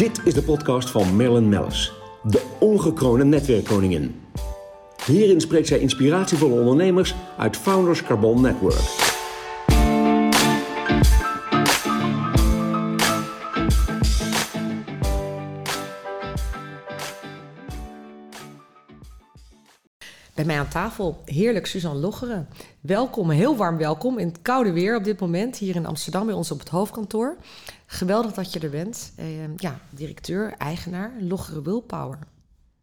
Dit is de podcast van Marilyn Mellis, de ongekroonde netwerkkoningin. Hierin spreekt zij inspiratievolle ondernemers uit Founders Carbon Network. Tafel, heerlijk Suzanne Loggeren. Welkom, heel warm welkom in het koude weer op dit moment hier in Amsterdam bij ons op het hoofdkantoor. Geweldig dat je er bent. Eh, ja, directeur, eigenaar, Loggeren Willpower.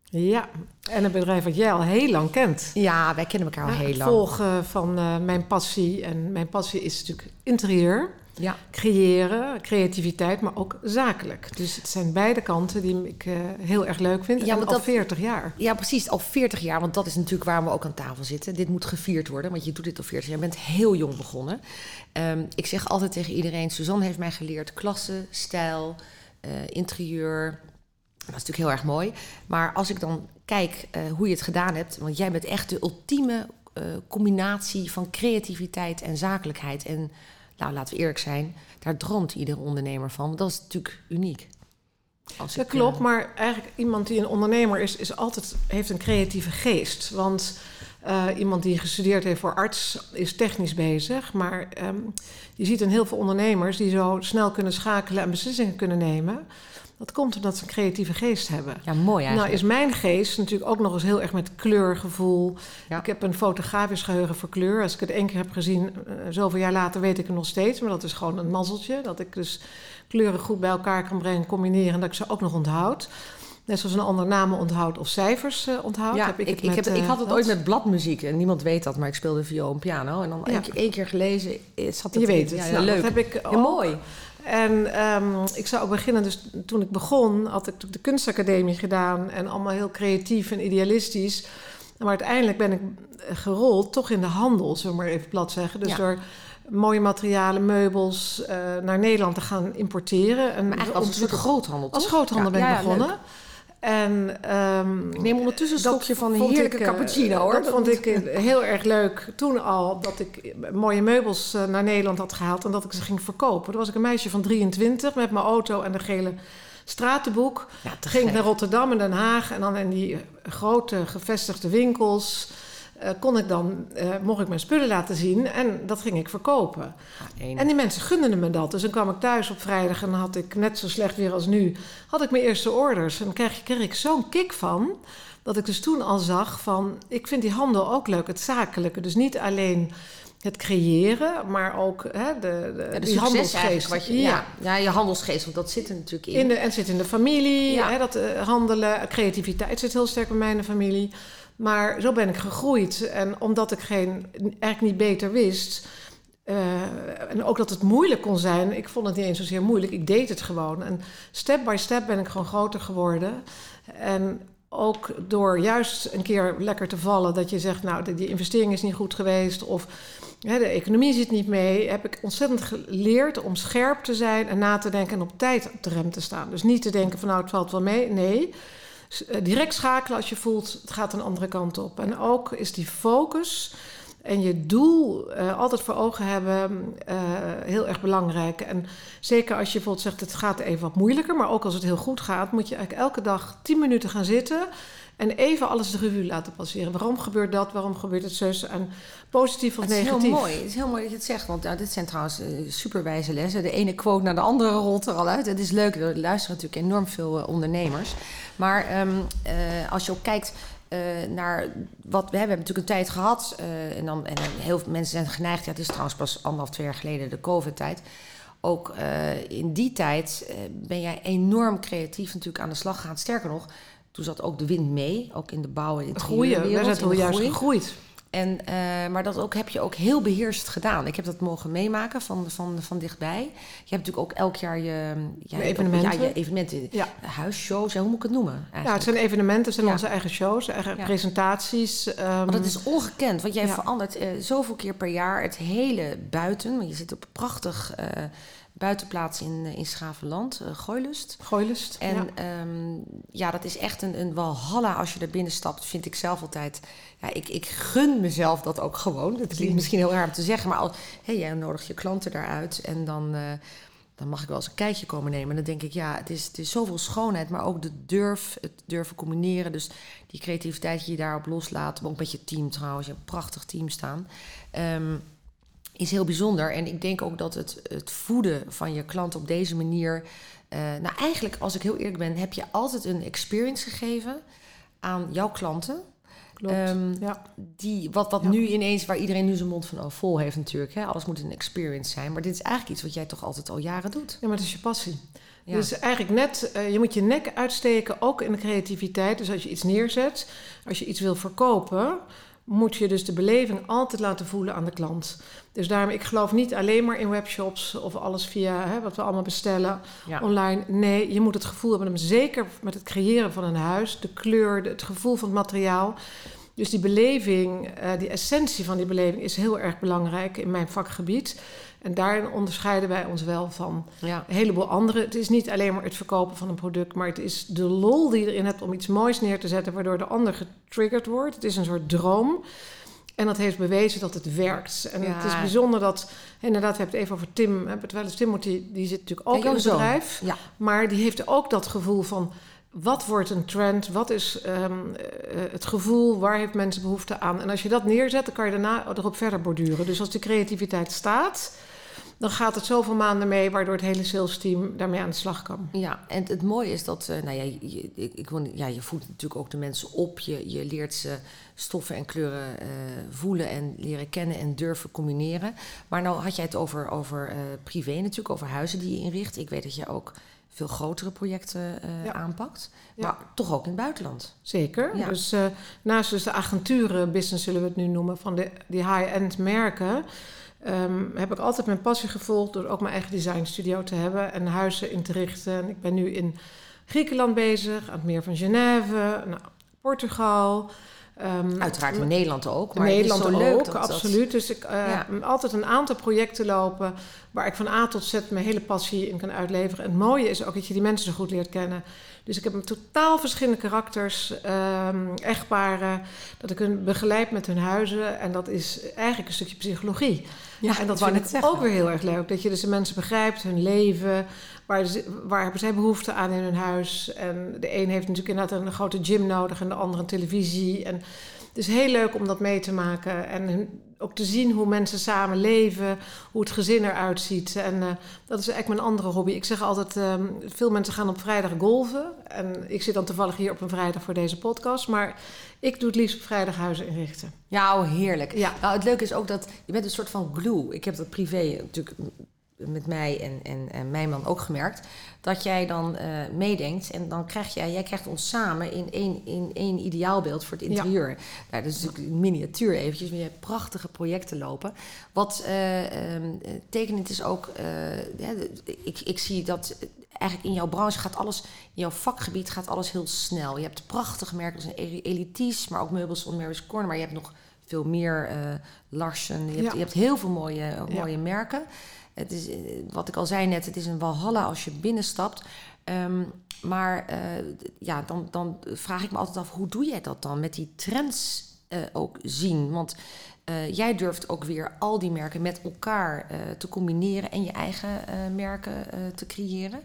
Ja, en een bedrijf wat jij al heel lang kent. Ja, wij kennen elkaar al heel lang. volgen van eh, mijn passie. En mijn passie is natuurlijk interieur, Ja, creëren, creativiteit, maar ook zakelijk. Dus het zijn beide kanten die ik eh, heel erg leuk vind. Ja, en want al dat- 40 jaar. ja, precies. Al 40 jaar, want dat is natuurlijk waarom we ook aan tafel zitten. Dit moet gevierd worden, want je doet dit al 40 jaar. Je bent heel jong begonnen. Ehm, ik zeg altijd tegen iedereen, Suzanne heeft mij geleerd klasse, stijl, eh, interieur. Dat is natuurlijk heel erg mooi. Maar als ik dan kijk eh, hoe je het gedaan hebt, want jij bent echt de ultieme combinatie van creativiteit en zakelijkheid. En nou, laten we eerlijk zijn, daar droomt iedere ondernemer van. Dat is natuurlijk uniek. Als Dat ik, klopt, eh, maar eigenlijk iemand die een ondernemer is, is altijd, heeft een creatieve geest. Want eh, iemand die gestudeerd heeft voor arts is technisch bezig. Maar ehm, je ziet in heel veel ondernemers die zo snel kunnen schakelen en beslissingen kunnen nemen. Dat komt omdat ze een creatieve geest hebben. ja, mooi eigenlijk. Nou is mijn geest natuurlijk ook nog eens heel erg met kleurgevoel. Ja. Ik heb een fotografisch geheugen voor kleur. Als ik het één keer heb gezien, eh, zoveel jaar later weet ik het nog steeds. Maar dat is gewoon een mazzeltje. Dat ik dus kleuren goed bij elkaar kan brengen, combineren... en dat ik ze ook nog onthoud. Net zoals een ander namen onthoudt of cijfers eh, onthoudt. Ja, heb ik, ik, heb, ik eh, had het ooit met bladmuziek en niemand weet dat, maar ik speelde viool en piano. En dan Ja. één, keer, één keer gelezen, zat het Je weet het. Ja, Nou, leuk. Dat heb ik Ja, ook. mooi. En ehm, ik zou ook beginnen, dus toen ik begon, had ik de kunstacademie gedaan en allemaal heel creatief en idealistisch. Maar uiteindelijk ben ik eh, gerold toch in de handel, zullen we maar even plat zeggen. Dus Ja. door mooie materialen, meubels eh, naar Nederland te gaan importeren. En Maar eigenlijk als een soort groothandel, als groothandel Ja, ben ik ja, begonnen. leuk. En ehm, Ik neem ondertussen een stokje van een heerlijke eh, cappuccino, hoor. Dat vond ik eh, heel erg leuk toen al, dat ik mooie meubels eh, naar Nederland had gehaald en dat ik ze ging verkopen. Toen was ik een meisje van 23 met mijn auto en een gele stratenboek. Ja, Ging ik naar Rotterdam en Den Haag en dan in die eh, grote gevestigde winkels eh, kon ik dan, eh, mocht ik mijn spullen laten zien en dat ging ik verkopen. Ah. En die mensen gunden me dat. Dus dan kwam ik thuis op vrijdag en had ik net zo slecht weer als nu, had ik mijn eerste orders. En dan kreeg, kreeg ik zo'n kick van, dat ik dus toen al zag van, ik vind die handel ook leuk, het zakelijke. Dus niet alleen het creëren, maar ook hè, de, de, ja, de die handelsgeest. wat je, ja. Ja, je handelsgeest, want dat zit er natuurlijk in. In de, en het zit in de familie, Ja. hè, dat eh, handelen, creativiteit zit heel sterk bij mij in de familie. Maar zo ben ik gegroeid. En omdat ik geen, eigenlijk niet beter wist. eh, en ook dat het moeilijk kon zijn. Ik vond het niet eens zozeer moeilijk. Ik deed het gewoon. En step by step ben ik gewoon groter geworden. En ook door juist een keer lekker te vallen. Dat je zegt, nou, die- investering is niet goed geweest. Of de economie zit niet mee. Heb ik ontzettend geleerd om scherp te zijn. En na te denken en op tijd op de rem te staan. Dus niet te denken van, nou, het valt wel mee. Nee. Eh, direct schakelen als je voelt het gaat een andere kant op. En ook is die focus en je doel eh, altijd voor ogen hebben eh, heel erg belangrijk. En zeker als je bijvoorbeeld zegt het gaat even wat moeilijker, maar ook als het heel goed gaat, moet je eigenlijk elke dag 10 minuten gaan zitten. En even alles de revue laten passeren. Waarom gebeurt dat? Waarom gebeurt het zus? En positief of het is negatief. heel mooi. Het is heel mooi dat je het zegt. Want ja, dit zijn trouwens eh, superwijze lessen. De ene quote naar de andere rolt er al uit. Het is leuk. Er luisteren natuurlijk enorm veel eh, ondernemers. Maar ehm, eh, als je ook kijkt naar wat we hebben, we hebben natuurlijk een tijd gehad. eh, en, dan, en heel veel mensen zijn geneigd. Ja, het is trouwens pas anderhalf, twee jaar geleden de COVID-tijd. Ook in die tijd ben jij enorm creatief natuurlijk aan de slag gegaan. Sterker nog, toen zat ook de wind mee. Ook in de bouw en Groeien. Wij interieurwereld. zijn in de juist groei. gegroeid. En, eh, maar dat ook, heb je ook heel beheerst gedaan. Ik heb dat mogen meemaken van, van, van dichtbij. Je hebt natuurlijk ook elk jaar je, ja, evenementen. Ja, je evenementen. Ja. huisshows, ja, hoe moet ik het noemen? Ja, het zijn evenementen, het zijn onze eigen shows, eigen presentaties. ehm, Want dat is ongekend, want jij verandert eh, zoveel keer per jaar het hele buiten. Want je zit op een prachtig eh, buitenplaats in, eh, in Schavenland, eh Gooilust. Gooilust. En ja. ja. ja, dat is echt een, een walhalla als je er binnen stapt, vind ik zelf altijd. Ja, ik, ik gun mezelf dat ook gewoon. Dat klinkt misschien heel raar om te zeggen, maar al, hey, jij nodigt je klanten daaruit en dan... eh, dan mag ik wel eens een kijkje komen nemen. En dan denk ik, ja, het is, het is zoveel schoonheid, maar ook de durf, het durven combineren. Dus die creativiteit die je daarop loslaat, ook met je team trouwens, je hebt een prachtig team staan, ehm, is heel bijzonder. En ik denk ook dat het, het voeden van je klant op deze manier, uh, nou eigenlijk, als ik heel eerlijk ben, heb je altijd een experience gegeven aan jouw klanten. Klopt, ja. die, wat wat nu ineens, waar iedereen nu zijn mond van oh, vol heeft natuurlijk. Hè? Alles moet een experience zijn. Maar dit is eigenlijk iets wat jij toch altijd al jaren doet. Ja, maar het is je passie. Dus eigenlijk net, uh, je moet je nek uitsteken, ook in de creativiteit. Dus als je iets neerzet, als je iets wil verkopen, moet je dus de beleving altijd laten voelen aan de klant. Dus daarom, ik geloof niet alleen maar in webshops of alles via hè, wat we allemaal bestellen online. Nee, je moet het gevoel hebben, zeker met het creëren van een huis, de kleur, het gevoel van het materiaal. Dus die beleving, uh, die essentie van die beleving is heel erg belangrijk in mijn vakgebied. En daarin onderscheiden wij ons wel van een heleboel anderen. Het is niet alleen maar het verkopen van een product, maar het is de lol die je erin hebt om iets moois neer te zetten, waardoor de ander getriggerd wordt. Het is een soort droom. En dat heeft bewezen dat het werkt. En het is bijzonder dat, inderdaad, we hebben het even over Tim, we hebben het wel eens Timothy, die zit natuurlijk ook in het bedrijf. Ja. Maar die heeft ook dat gevoel van, wat wordt een trend? Wat is um, het gevoel? Waar heeft mensen behoefte aan? En als je dat neerzet, dan kan je daarna erop verder borduren. Dus als die creativiteit staat, dan gaat het zoveel maanden mee, waardoor het hele sales team daarmee aan de slag kan. Ja, en het, mooie is dat, uh, nou ja, je, ik, ja, je voedt natuurlijk ook de mensen op. Je, je leert ze stoffen en kleuren uh, voelen en leren kennen en durven combineren. Maar nou had jij het over, over uh, privé natuurlijk, over huizen die je inricht. Ik weet dat je ook veel grotere projecten uh, aanpakt. Maar ja. toch ook in het buitenland. Zeker. Ja. Dus uh, naast dus de agenturenbusiness zullen we het nu noemen, van de, die high-end merken. Um, heb ik altijd mijn passie gevolgd door ook mijn eigen designstudio te hebben en huizen in te richten. Ik ben nu in Griekenland bezig, aan het meer van Genève, nou, Portugal. Um, Uiteraard in Nederland ook. Maar Nederland is zo ook, absoluut. Dus ik uh, ja. altijd een aantal projecten lopen waar ik van A tot Z mijn hele passie in kan uitleveren. En het mooie is ook dat je die mensen zo goed leert kennen. Dus ik heb een totaal verschillende karakters, um, echtparen, dat ik hun begeleid met hun huizen. En dat is eigenlijk een stukje psychologie. Ja, en dat vind ik zeggen. ook weer heel erg leuk. Dat je dus de mensen begrijpt, hun leven, waar, ze, waar hebben zij behoefte aan in hun huis. En de een heeft natuurlijk inderdaad een grote gym nodig en de andere een televisie. En het is heel leuk om dat mee te maken en ook te zien hoe mensen samen leven, hoe het gezin eruit ziet. En uh, dat is eigenlijk mijn andere hobby. Ik zeg altijd, um, veel mensen gaan op vrijdag golven. En ik zit dan toevallig hier op een vrijdag voor deze podcast. Maar ik doe het liefst op vrijdag huizen inrichten. Ja, oh, heerlijk. Ja. Nou, het leuke is ook dat je bent een soort van glue. Ik heb dat privé natuurlijk met mij en, en, en mijn man ook gemerkt. Dat jij dan uh, meedenkt en dan krijg jij, jij krijgt ons samen in één, in één ideaalbeeld voor het interieur. Ja. Nou, dat is natuurlijk een miniatuur eventjes, maar je hebt prachtige projecten lopen. Wat uh, um, tekenend is ook, uh, ja, ik, ik zie dat eigenlijk in jouw branche gaat alles, in jouw vakgebied gaat alles heel snel. Je hebt prachtige merken, dus een Elitis, maar ook meubels van Mary's Corner, maar je hebt nog veel meer Larsen. Je, ja. hebt, je hebt heel veel mooie, mooie ja. merken. Het is, eh, wat ik al zei net, het is een walhalla als je binnenstapt. Um, maar uh, ja, dan, dan vraag ik me altijd af, hoe doe jij dat dan? Met die trends uh, ook zien. Want uh, jij durft ook weer al die merken met elkaar te combineren en je eigen merken te creëren.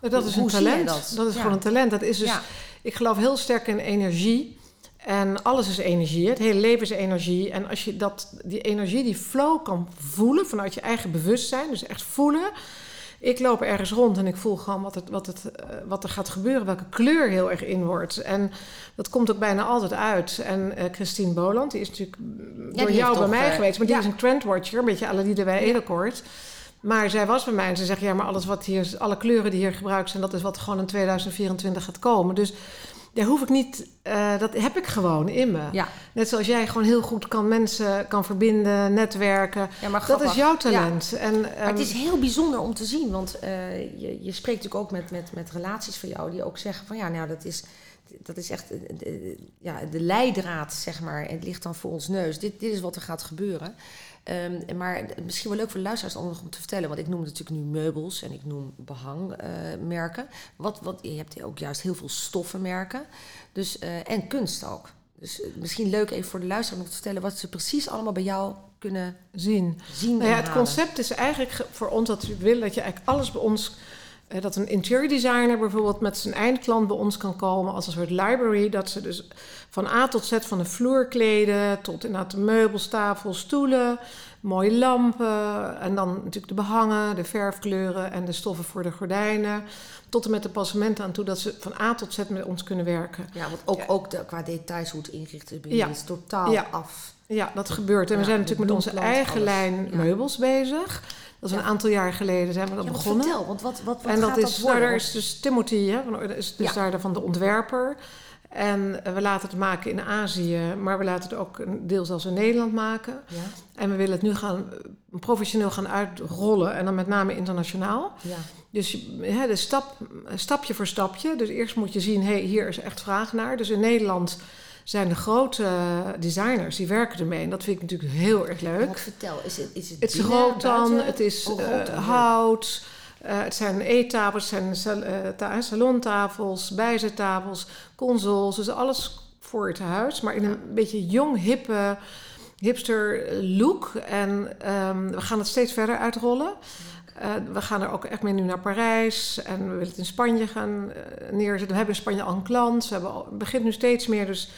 Dat is hoe, een talent. Dat? dat? is ja. gewoon een talent. Dat is dus, ja. ik geloof heel sterk in energie. En alles is energie. Het hele leven is energie. En als je dat, die energie, die flow kan voelen vanuit je eigen bewustzijn, dus echt voelen. Ik loop ergens rond en ik voel gewoon wat, het, wat, het, uh, wat er gaat gebeuren, welke kleur heel erg in wordt. En dat komt ook bijna altijd uit. En uh, Christine Boland, die is natuurlijk ja, door jou bij mij uh, geweest, maar die is een trendwatcher, een beetje die wij Edelkort. Maar zij was bij mij en ze zegt: Ja, maar alles wat hier, alle kleuren die hier gebruikt zijn, dat is wat gewoon in 2024 gaat komen. Dus daar hoef ik niet, uh, dat heb ik gewoon in me. Ja. Net zoals jij gewoon heel goed kan mensen kan verbinden, netwerken. Ja, maar dat is jouw talent. Ja. En, um, maar het is heel bijzonder om te zien, want uh, je, je spreekt natuurlijk ook met, met, met relaties van jou die ook zeggen van ja, nou dat is, dat is echt de, ja, de leidraad, zeg maar. En het ligt dan voor ons neus. Dit, dit is wat er gaat gebeuren. Um, maar misschien wel leuk voor de luisteraars om, te vertellen, want ik noem natuurlijk nu meubels en ik noem behangmerken. Uh, wat, wat, je hebt ook juist heel veel stoffenmerken dus, uh, en kunst ook. Dus eh, misschien leuk even voor de luisteraar om te vertellen wat ze precies allemaal bij jou kunnen Zien. zien. Nou ja, het concept is eigenlijk ge- voor ons dat we willen dat je eigenlijk alles bij ons. Dat een interior designer bijvoorbeeld met zijn eindklant bij ons kan komen als een soort library. Dat ze dus van A tot Z van de vloerkleden tot inderdaad de meubels, tafels, stoelen, mooie lampen. En dan natuurlijk de behangen, de verfkleuren en de stoffen voor de gordijnen. Tot en met de passementen aan toe dat ze van A tot Z met ons kunnen werken. Ja, want ook, Ja. ook de, qua details hoe het ingericht is, Ja. is totaal Ja. af. Ja, dat gebeurt. En we zijn natuurlijk met onze eigen alles. lijn meubels bezig. Dat is een aantal jaar geleden zijn we dat begonnen. vertel, want wat, wat, wat en dat is, dat nou, daar is dus Timothy, hè, van, is dus daar van de ontwerper. En eh, we laten het maken in Azië, maar we laten het ook een deel zelfs in Nederland maken. Ja, En we willen het nu gaan eh, professioneel gaan uitrollen en dan met name internationaal. ja. Dus hè, de stap, stapje voor stapje. Dus eerst moet je zien, hé, hey, hier is echt vraag naar. Dus in Nederland zijn de grote designers, die werken ermee. En dat vind ik natuurlijk heel erg leuk. Vertel, is het, is het Het is rotan, het is Oh, eh, rotan, hout, eh, het zijn eettafels, het zijn sal- eh, ta- salontafels, bijzettafels, consoles. Dus alles voor het huis, maar in een beetje jong, hippe, hipster look. En ehm, we gaan het steeds verder uitrollen. We gaan er ook echt mee nu naar Parijs en we willen het in Spanje gaan neerzetten. We hebben in Spanje al een klant. We hebben al, het begint nu steeds meer dus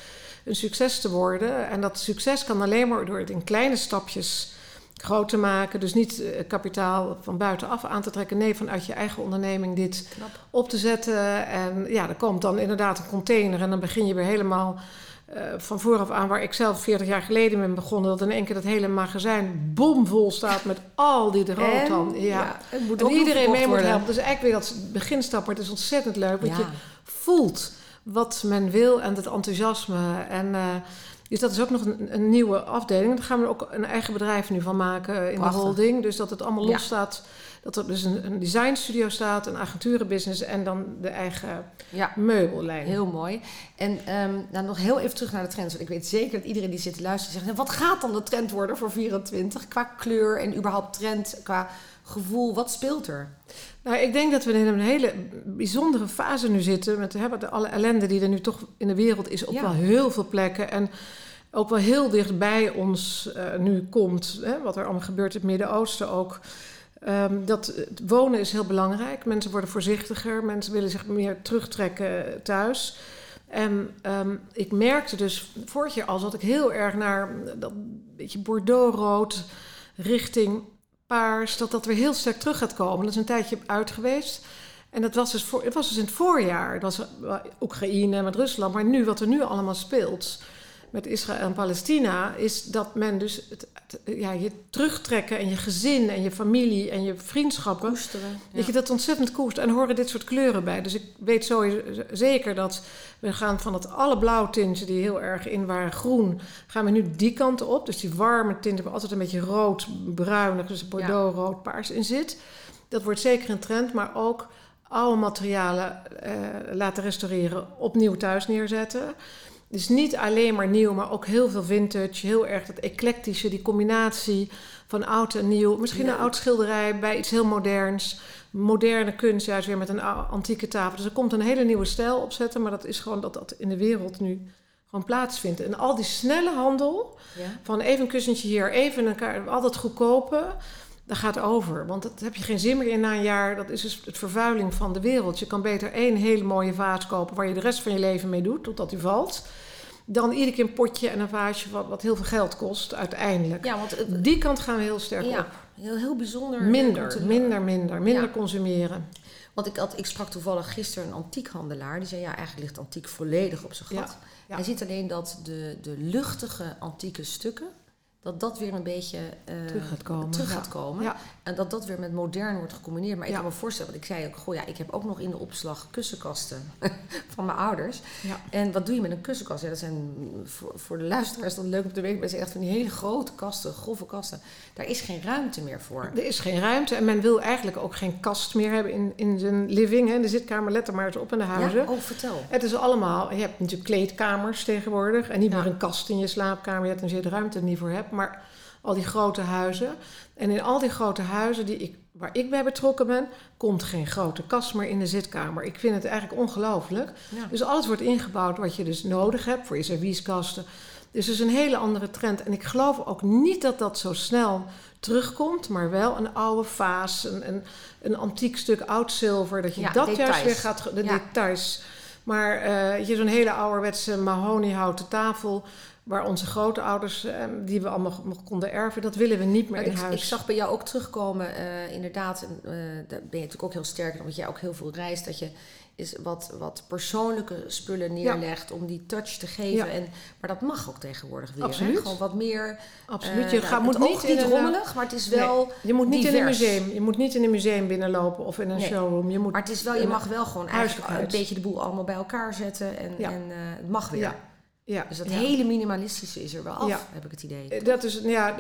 een succes te worden. En dat succes kan alleen maar door het in kleine stapjes groot te maken. Dus niet eh, kapitaal van buitenaf aan te trekken. Nee, vanuit je eigen onderneming dit Knap. op te zetten. En ja, er komt dan inderdaad een container. En dan begin je weer helemaal eh, van vooraf aan... waar ik zelf 40 jaar geleden ben begonnen... dat in één keer dat hele magazijn bomvol staat met al die rotan. En, Ja. het moet En ook iedereen mee moet helpen. Dus eigenlijk weer dat beginstap, maar het is ontzettend leuk. Want Ja. je voelt wat men wil en het enthousiasme. En eh, dus dat is ook nog een, een nieuwe afdeling. Daar gaan we ook een eigen bedrijf nu van maken in Prachtig. de holding. Dus dat het allemaal Ja. los staat. Dat er dus een, een designstudio staat, een agenturenbusiness en dan de eigen Ja, meubellijn. heel mooi. En nou, nog heel even terug naar de trends. Want ik weet zeker dat iedereen die zit te luisteren zegt... "Nou, wat gaat dan de trend worden voor 24? Qua kleur en überhaupt trend, qua gevoel. Wat speelt er? Nou, ik denk dat we in een hele bijzondere fase nu zitten. Met hè, met alle ellende die er nu toch in de wereld is op Ja. wel heel veel plekken. En ook wel heel dichtbij ons eh, nu komt. Hè, wat er allemaal gebeurt in het Midden-Oosten ook. Ehm, dat wonen is heel belangrijk. Mensen worden voorzichtiger. Mensen willen zich meer terugtrekken thuis. En ehm, ik merkte dus vorig jaar al dat ik heel erg naar dat beetje bordeauxrood richting paars, dat dat weer heel sterk terug gaat komen. Dat is een tijdje uit geweest. En dat was dus, voor, het was dus in het voorjaar. Het was wel Oekraïne met Rusland. Maar nu, wat er nu allemaal speelt met Israël en Palestina... is dat men dus het, het- ja, je terugtrekken en je gezin en je familie en je vriendschappen... Koesteren. Dat je dat ontzettend koest. En horen dit soort kleuren bij. Dus ik weet sowieso zeker dat we gaan van het alle blauw tintje die heel erg in waren groen, gaan we nu die kant op. Dus die warme tinten waar altijd een beetje rood, bruinig, dus bordeaux, rood, paars in zit. Dat wordt zeker een trend, maar ook oude materialen eh, laten restaureren, opnieuw thuis neerzetten. Dus niet alleen maar nieuw, maar ook heel veel vintage. Heel erg dat eclectische, die combinatie van oud en nieuw. Misschien Ja. een oud schilderij bij iets heel moderns. Moderne kunst juist weer met een antieke tafel. Dus er komt een hele nieuwe stijl opzetten. Maar dat is gewoon dat dat in de wereld nu gewoon plaatsvindt. En al die snelle handel, Ja. van even een kussentje hier, even een kaart, al dat goedkope... Dat gaat over, want dat heb je geen zin meer in na een jaar. Dat is dus het vervuiling van de wereld. Je kan beter één hele mooie vaas kopen waar je de rest van je leven mee doet, totdat die valt. Dan iedere keer een potje en een vaasje wat, wat heel veel geld kost uiteindelijk. ja, want het, Die kant gaan we heel sterk ja, op. heel, heel bijzonder. Minder, minder, minder. Minder Ja. consumeren. Want ik, had, ik sprak toevallig gisteren een antiekhandelaar. Die zei, ja, eigenlijk ligt antiek volledig op zijn gat. Ja, ja. Hij ziet alleen dat de, de luchtige antieke stukken... dat dat weer een beetje eh, Terug gaat komen, terug ja. gaat komen. Ja. En dat dat weer met modern wordt gecombineerd. Maar ik Ja. kan me voorstellen, want ik zei ook... Goh, ja, ik heb ook nog in de opslag kussenkasten van mijn ouders. Ja. En wat doe je met een kussenkast? Ja, dat zijn voor, voor de luisteraars dat leuk om te weten. Maar zijn echt van die hele grote kasten, grove kasten. Daar is geen ruimte meer voor. Er is geen ruimte en men wil eigenlijk ook geen kast meer hebben in, in zijn living. Hè. De zitkamer, let er maar eens op in de huizen. Ja? Oh, vertel. Het is allemaal, je hebt natuurlijk kleedkamers tegenwoordig. En niet meer een kast in je slaapkamer, je hebt een zit ruimte er niet voor hebt. Maar al die grote huizen. En in al die grote huizen, die ik waar ik bij betrokken ben, komt geen grote kast meer in de zitkamer. Ik vind het eigenlijk ongelooflijk. Ja. Dus alles wordt ingebouwd wat je dus nodig hebt voor je servieskasten. Dus het is een hele andere trend. En ik geloof ook niet dat dat zo snel terugkomt, maar wel een oude vaas, een, een, een antiek stuk oud zilver, dat je Ja, dat details. juist weer gaat, de Ja. details. Maar eh, je zo'n hele ouderwetse mahoniehouten tafel, waar onze grootouders, eh, die we allemaal nog konden erven, dat willen we niet meer Maar in ik, huis. ik zag bij jou ook terugkomen, eh, inderdaad, en, eh, daar ben je natuurlijk ook heel sterk omdat jij ook heel veel reist, dat je is wat, wat persoonlijke spullen neerlegt om die touch te geven. Ja. En, maar dat mag ook tegenwoordig weer. Absoluut. Hè? Gewoon wat meer. Absoluut. eh, Je nou, gaat, moet niet niet rommelig, maar het is wel. Nee, je moet niet in een museum. Je moet niet in een museum binnenlopen of in een Nee. showroom. Je moet Maar het is wel, je mag wel gewoon eigenlijk een beetje de boel allemaal bij elkaar zetten. En, Ja. en het mag weer. Ja. Dus dat ja. hele minimalistische is er wel af, Ja. heb ik het idee. Eh, Dat is, ja,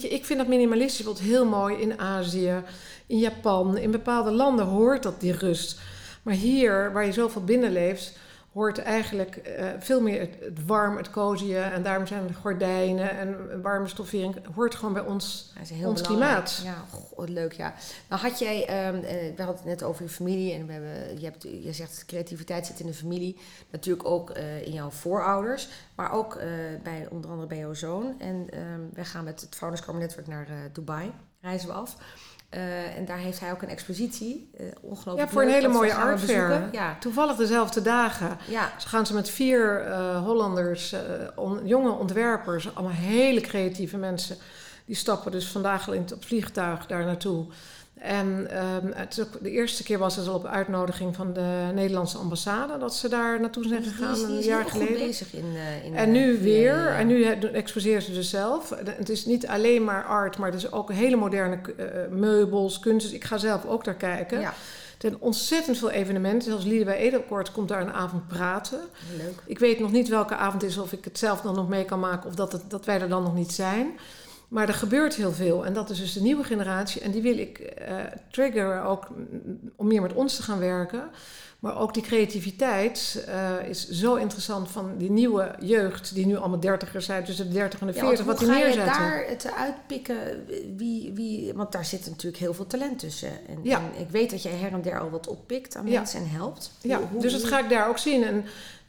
ik vind dat minimalistisch wordt heel mooi in Azië, in Japan. In bepaalde landen hoort dat die rust. Maar hier, waar je zoveel binnenleeft, hoort eigenlijk eh, veel meer het, het warm, het cozy. En daarom zijn de gordijnen en warme stoffering. hoort gewoon bij ons. Ja, is heel ons belangrijk. klimaat. Ja, goh, wat leuk, ja. Nou had jij, eh, we hadden het net over je familie en we hebben, je, hebt, je zegt creativiteit zit in de familie. Natuurlijk ook eh, in jouw voorouders, maar ook eh, bij, onder andere bij jouw zoon. En ehm wij gaan met het Founders Core Network naar eh, Dubai, reizen we af. Eh, en daar heeft hij ook een expositie. eh ongelooflijk Ja, voor een leuk, hele mooie art fair. Ja, Toevallig dezelfde dagen. ja, Ze gaan ze met vier eh, Hollanders, on- jonge ontwerpers, allemaal hele creatieve mensen. Die stappen dus vandaag al in het vliegtuig daar naartoe. En ehm, het de eerste keer was het al op uitnodiging van de Nederlandse ambassade dat ze daar naartoe zijn die gegaan is, die een jaar geleden. bezig in, eh, in En eh, nu VA, weer, ja. en nu exposeert ze dus zelf. Het is niet alleen maar art, maar het is ook hele moderne eh, meubels, kunst. Dus ik ga zelf ook daar kijken. Ja, Er zijn ontzettend veel evenementen. Zelfs Lieden bij Edelkort komt daar een avond praten. leuk. Ik weet nog niet welke avond is, of ik het zelf dan nog mee kan maken, of dat, het, dat wij er dan nog niet zijn. Maar er gebeurt heel veel. En dat is dus de nieuwe generatie. En die wil ik eh triggeren ook mm, om meer met ons te gaan werken. Maar ook die creativiteit eh, is zo interessant van die nieuwe jeugd, die nu allemaal dertigers zijn, tussen de 30 en de Ja, 40, want wat hoe die ga je neerzetten. daar het uitpikken? Wie, wie, want daar zit natuurlijk heel veel talent tussen. En, Ja. en ik weet dat jij her en der al wat oppikt aan Ja. mensen en helpt. Ja, Hoe- dus dat ga ik daar ook zien. En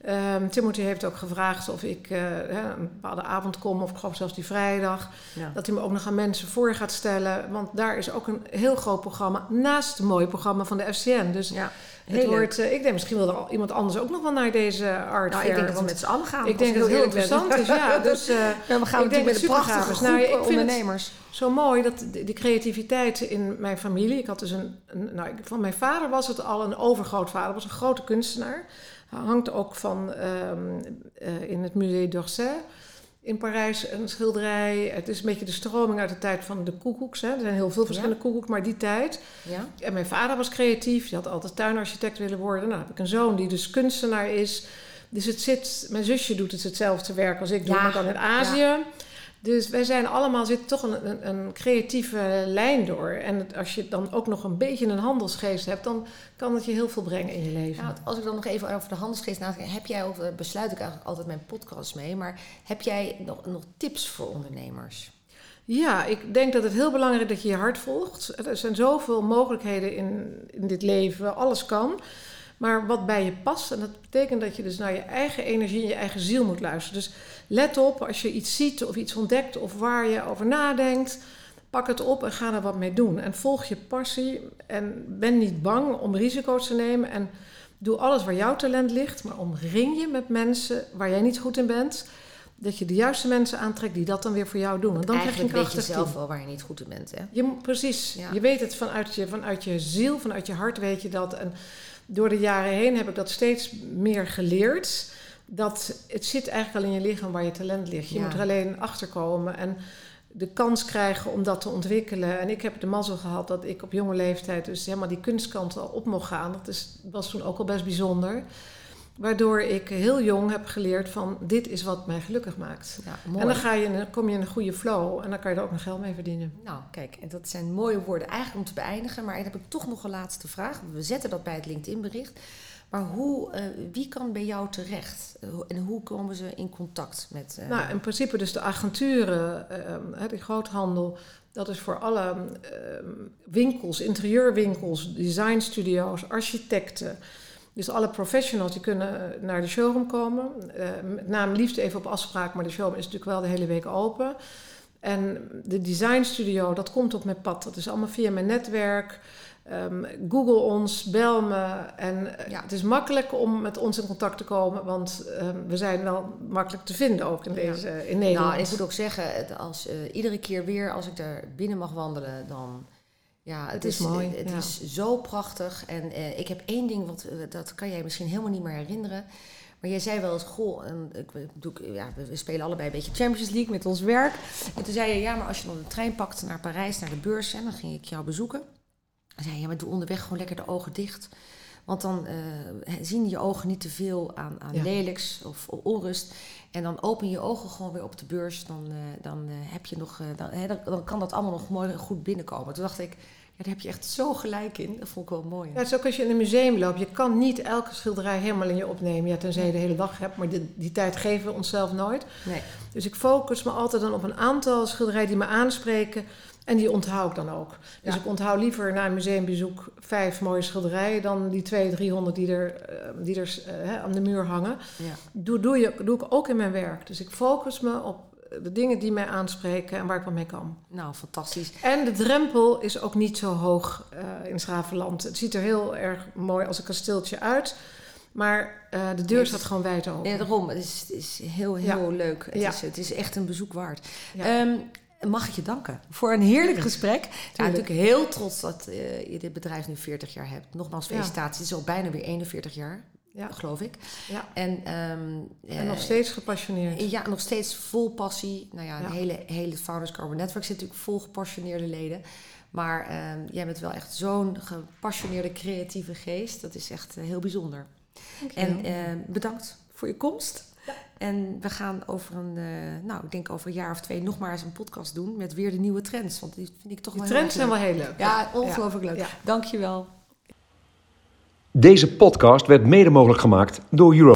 ehm, Timothy heeft ook gevraagd of ik eh, een bepaalde avond kom, of ik geloof zelfs die vrijdag. Ja. Dat hij me ook nog aan mensen voor gaat stellen. Want daar is ook een heel groot programma naast het mooie programma van de FCN. Dus ja, het wordt, eh, ik denk misschien wil er iemand anders ook nog wel naar deze art Nou, fair. ik denk dat we met z'n allen gaan. ik denk dat het heel interessant is. Ja, dus Ja, we gaan natuurlijk met een prachtige groep Nou, ik vind het- ondernemers. zo mooi dat de, die creativiteit in mijn familie. Ik had dus een, een nou, van mijn vader was het al een overgrootvader, was een grote kunstenaar. Hangt ook van ehm, eh, in het Musée d'Orsay in Parijs een schilderij. Het is een beetje de stroming uit de tijd van de koekoeks. Hè. Er zijn heel veel verschillende koekoeks, maar die tijd. Ja? En mijn vader was creatief, die had altijd tuinarchitect willen worden. Nou heb ik een zoon die dus kunstenaar is. Dus het zit, mijn zusje doet het hetzelfde werk als ik doe, Ja, maar dan in Azië. Dus wij zijn allemaal, zit toch een, een, een creatieve lijn door. En als je dan ook nog een beetje een handelsgeest hebt, dan kan het je heel veel brengen in je leven. Nou, als ik dan nog even over de handelsgeest nadenk, heb jij, of eh, besluit ik eigenlijk altijd mijn podcast mee, maar heb jij nog, nog tips voor ondernemers? Ja, ik denk dat het heel belangrijk is dat je je hart volgt. Er zijn zoveel mogelijkheden in, in dit leven, alles kan. Maar wat bij je past, en dat betekent dat je dus naar je eigen energie en je eigen ziel moet luisteren. Dus let op als je iets ziet of iets ontdekt of waar je over nadenkt. Pak het op en ga er wat mee doen. En volg je passie en ben niet bang om risico's te nemen. En doe alles waar jouw talent ligt, maar omring je met mensen waar jij niet goed in bent. Dat je de juiste mensen aantrekt die dat dan weer voor jou doen. Want dan krijg je een weet je zelf team. wel waar je niet goed in bent, hè? Je, precies. Ja. Je weet het vanuit je, vanuit je ziel, vanuit je hart weet je dat. En door de jaren heen heb ik dat steeds meer geleerd. Dat het zit eigenlijk al in je lichaam waar je talent ligt. Je Ja. moet er alleen achter komen en de kans krijgen om dat te ontwikkelen. En ik heb de mazzel gehad dat ik op jonge leeftijd dus helemaal die kunstkant al op mocht gaan. Dat is, was toen ook al best bijzonder. Waardoor ik heel jong heb geleerd van dit is wat mij gelukkig maakt. Ja, En mooi. dan ga je, kom je in een goede flow en dan kan je er ook nog geld mee verdienen. Nou, kijk, en dat zijn mooie woorden eigenlijk om te beëindigen. Maar dan heb ik toch nog een laatste vraag. We zetten dat bij het LinkedIn-bericht. Maar hoe, eh, wie kan bij jou terecht? En hoe komen ze in contact met... eh, Nou, in principe dus de agenturen, ehm, de groothandel, dat is voor alle ehm, winkels, interieurwinkels, designstudio's, architecten. Dus alle professionals die kunnen naar de showroom komen. Eh, met name liefst even op afspraak, maar de showroom is natuurlijk wel de hele week open. En de designstudio, dat komt op mijn pad. Dat is allemaal via mijn netwerk. Ehm, Google ons, bel me. En eh, Ja. het is makkelijk om met ons in contact te komen, want ehm, we zijn wel makkelijk te vinden ook in, Ja. deze, in Nederland. Nou, ik moet ook zeggen, als, eh, iedere keer weer als ik daar binnen mag wandelen, dan... Ja, het, Het is mooi, Het ja. is zo prachtig. En eh, ik heb één ding, wat, eh, dat kan jij misschien helemaal niet meer herinneren. Maar jij zei wel eens, goh, en ik, bedoel, ja, we, we spelen allebei een beetje Champions League met ons werk. En toen zei je, ja, maar als je dan de trein pakt naar Parijs, naar de beurs, en dan ging ik jou bezoeken. Dan zei je, ja, maar doe onderweg gewoon lekker de ogen dicht. Want dan eh, zien je ogen niet te veel aan, aan Ja. lelijks of onrust. En dan open je ogen gewoon weer op de beurs. Dan, eh, dan eh, heb je nog, dan, hè, dan, dan kan dat allemaal nog mooi en goed binnenkomen. Toen dacht ik, ja, daar heb je echt zo gelijk in. Dat vond ik wel mooi. Ja, het is ook als je in een museum loopt. Je kan niet elke schilderij helemaal in je opnemen. Ja, tenzij je de hele dag hebt, maar die, die tijd geven we onszelf nooit. Nee. Dus ik focus me altijd dan op een aantal schilderijen die me aanspreken. En die onthoud ik dan ook. Dus Ja. ik onthoud liever na een museumbezoek vijf mooie schilderijen... dan die twee, driehonderd die er, eh, die er eh, hè, aan de muur hangen. Ja. Doe, doe, je, doe ik ook in mijn werk. Dus ik focus me op de dingen die mij aanspreken en waar ik wat mee kan. Nou, fantastisch. En de drempel is ook niet zo hoog eh in Schravenland. Het ziet er heel erg mooi als een kasteeltje uit. Maar de deur staat gewoon wijd open. Ja, daarom. Het is, het is heel, heel leuk. Het, Ja. is, het is echt een bezoek waard. Ja. Ehm, mag ik je danken voor een heerlijk gesprek. Ik ben Tuurlijk. natuurlijk heel trots dat eh, je dit bedrijf nu 40 jaar hebt. Nogmaals, felicitaties. Het is al bijna weer 41 jaar, Ja. geloof ik. Ja. En, ehm, En eh, nog steeds gepassioneerd. Ja, nog steeds vol passie. Nou ja, Ja. het hele, hele Founders Carbon Network zit natuurlijk vol gepassioneerde leden. Maar ehm, jij bent wel echt zo'n gepassioneerde creatieve geest. Dat is echt eh, heel bijzonder. En eh, bedankt voor je komst. En we gaan over een, eh, nou, ik denk over een jaar of twee nog maar eens een podcast doen met weer de nieuwe trends. Want die vind ik toch Die wel trends heel zijn wel heel leuk. Ja, ongelooflijk leuk. Ja. Dankjewel. Deze podcast werd mede mogelijk gemaakt door Euro.